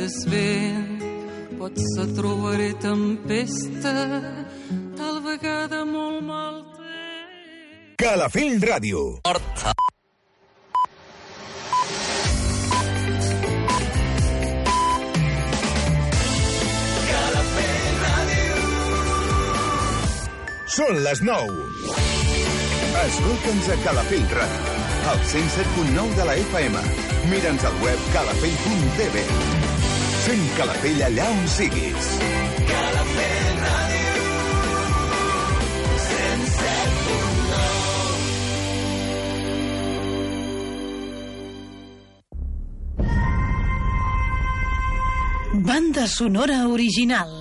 des vent, pot-se trobaré tempesta, tal vegada molt mal temps. Calafell Ràdio. Horta. Són les 9. Escolta'ns a Calafell Ràdio, al 107.9 de la FM. Mira'ns al web calafell.tv. Sent Calafell allà on siguis. Calafell Ràdio. 107.9 Banda sonora original.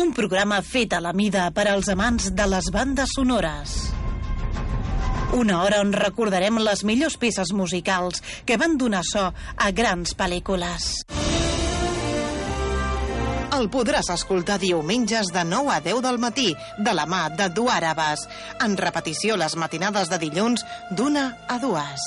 Un programa fet a la mida per als amants de les bandes sonores. Una hora on recordarem les millors peces musicals que van donar so a grans pel·lícules. El podràs escoltar diumenges de 9 a 10 del matí, de la mà de Duàrabes. En repetició les matinades de dilluns d'una a dues.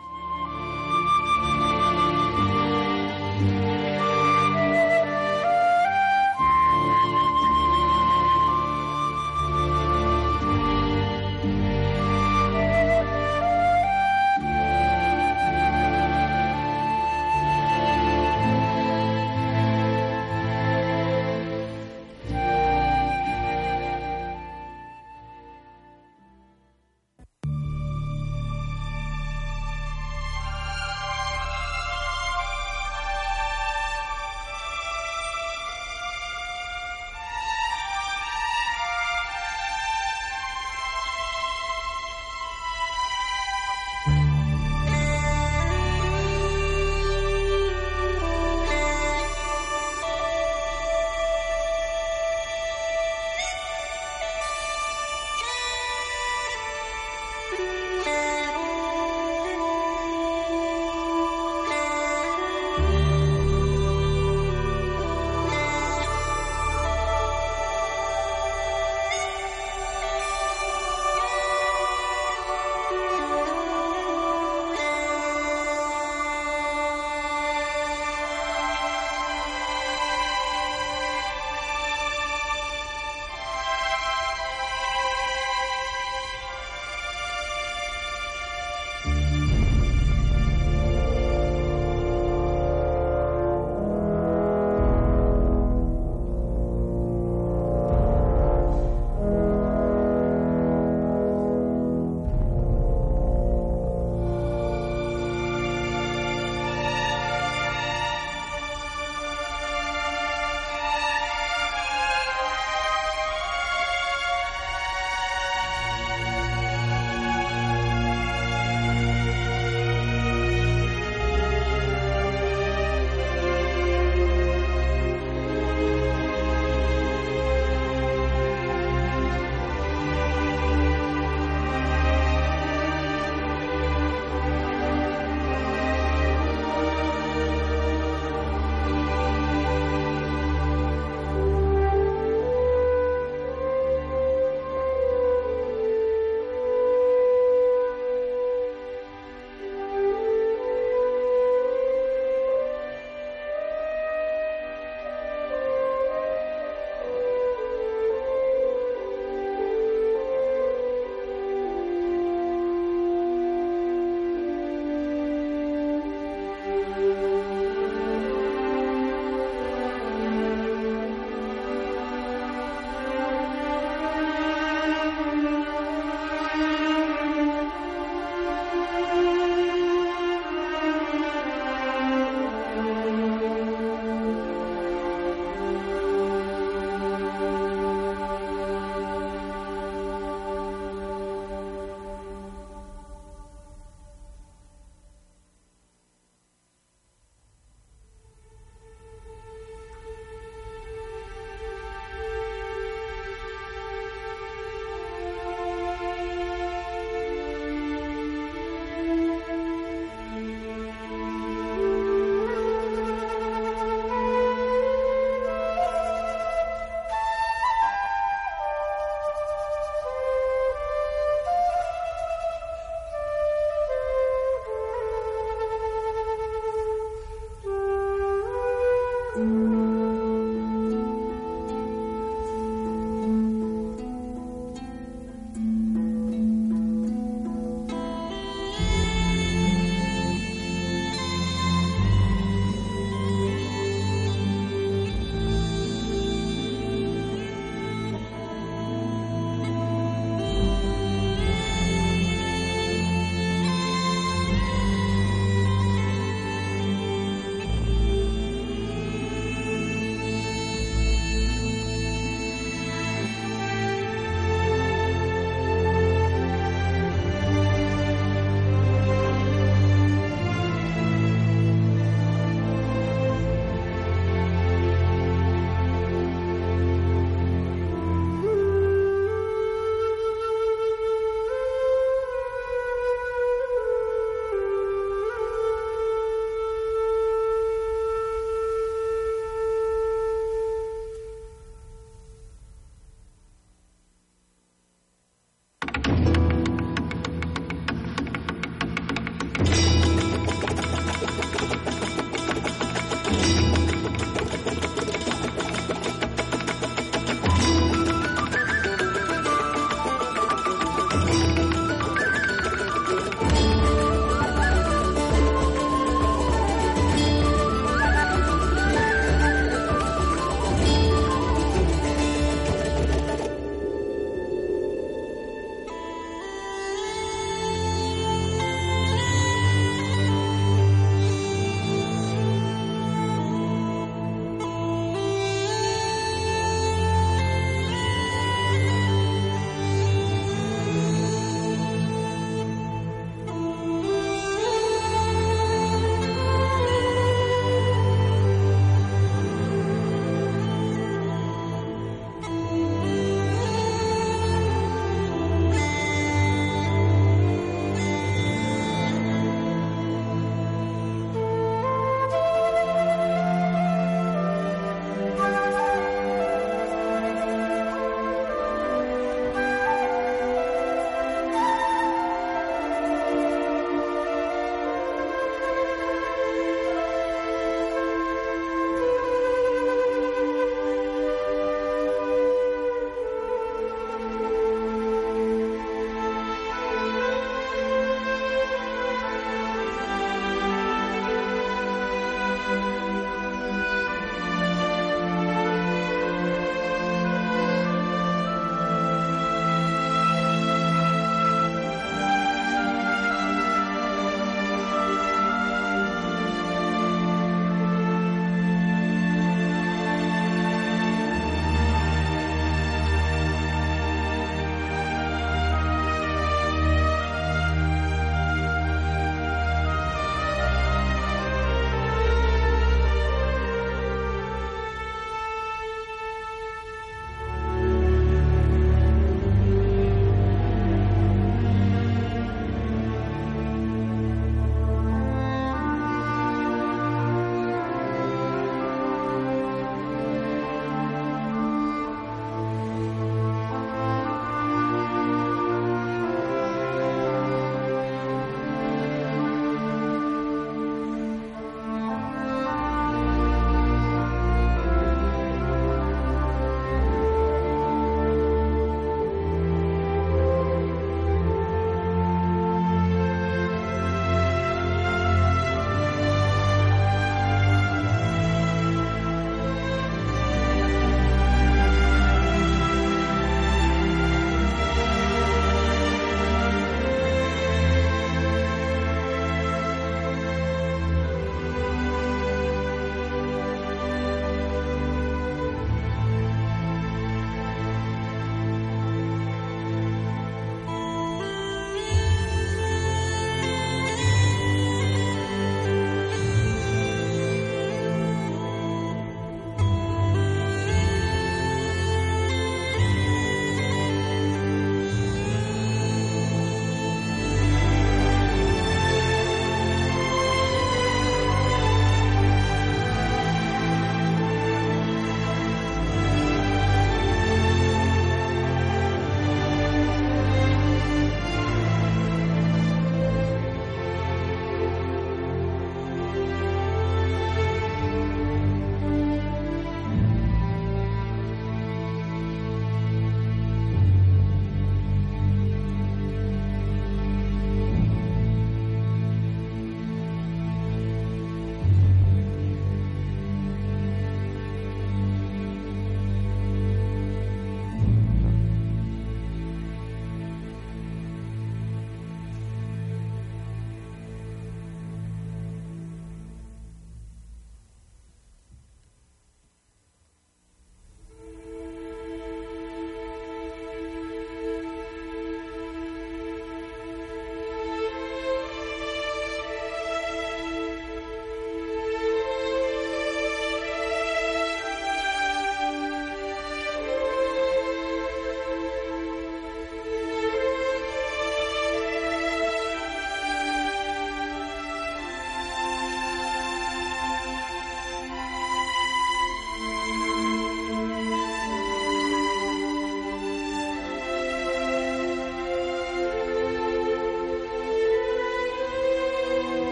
Mm-hmm.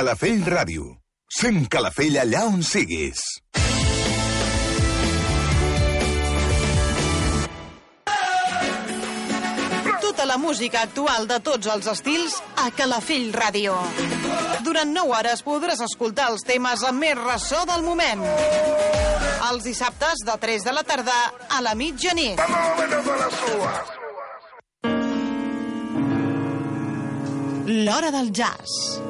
Calafell Ràdio. Sent Calafell allà on siguis. Tota la música actual de tots els estils a Calafell Ràdio. Durant 9 hores podràs escoltar els temes amb més ressò del moment. Els dissabtes de 3 de la tarda a la mitjanit. L'Hora del Jazz.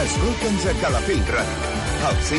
Escolta'ns a Calafell Ràdio. El 100